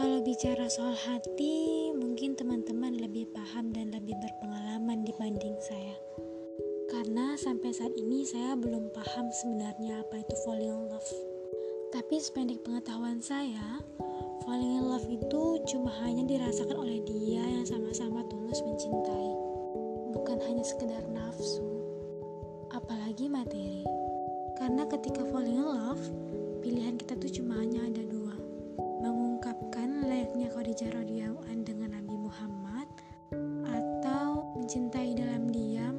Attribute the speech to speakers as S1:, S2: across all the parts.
S1: Bicara soal hati, mungkin teman-teman lebih paham dan lebih berpengalaman dibanding saya. Karena sampai saat ini saya belum paham sebenarnya apa itu falling in love. Tapi sependek pengetahuan saya, falling in love itu cuma hanya dirasakan oleh dia yang sama-sama tulus mencintai. Bukan hanya sekedar nafsu, apalagi materi. Karena ketika falling in love, pilihan kita tuh cuma hanya ada dua Khadijah radhiyallahu dengan Nabi Muhammad atau mencintai dalam diam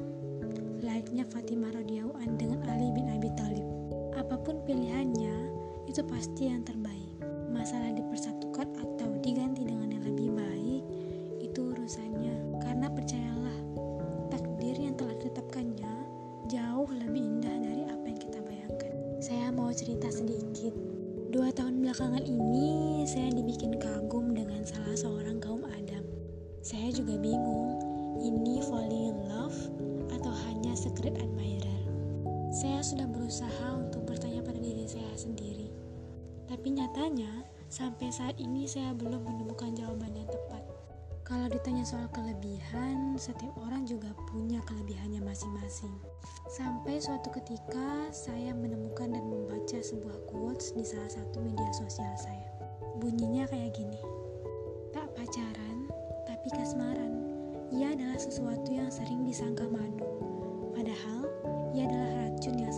S1: layaknya Fatimah radhiyallahu dengan Ali bin Abi Thalib. Apa pun pilihannya, itu pasti yang terbaik. Masalah dipersatukan atau diganti dengan yang lebih Dua tahun belakangan ini, saya dibikin kagum dengan salah seorang kaum Adam. Saya juga bingung, ini falling in love atau hanya secret admirer. Saya sudah berusaha untuk bertanya pada diri saya sendiri. Tapi nyatanya, sampai saat ini saya belum menemukan jawaban. Kalau ditanya soal kelebihan, setiap orang juga punya kelebihannya masing-masing. Sampai suatu ketika saya menemukan dan membaca sebuah quotes di salah satu media sosial saya. Bunyinya kayak gini. Tak pacaran, tapi kasmaran. Ia adalah sesuatu yang sering disangka madu. Padahal, ia adalah racun yang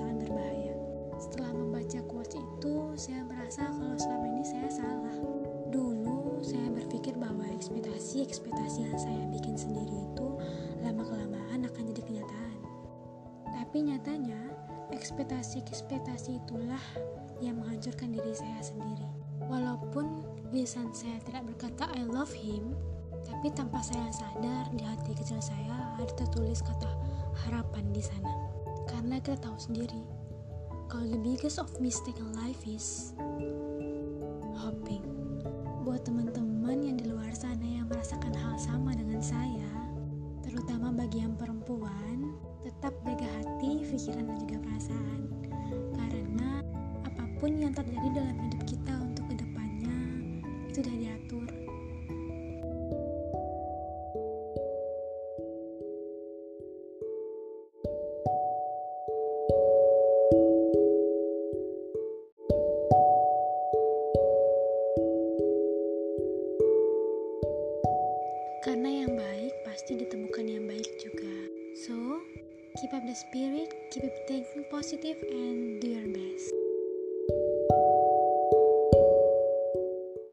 S1: Tapi nyatanya, ekspektasi-ekspektasi itulah yang menghancurkan diri saya sendiri. Walaupun lisan saya tidak berkata I love him, tapi tanpa saya sadar di hati kecil saya ada tertulis kata harapan di sana. Karena kita tahu sendiri, kalau the biggest of mistake in life is hoping. Buat teman-teman yang di luar sana yang merasakan hal sama dengan saya, terutama bagi yang perempuan, tetap jaga hati, pikiran, dan juga perasaan. Karena apa pun yang terjadi dalam hidup kita untuk ke depannya, itu sudah diatur. Karena yang baik pasti ditemukan yang baik juga. So, keep up the spirit, keep up thinking positive, and do your best.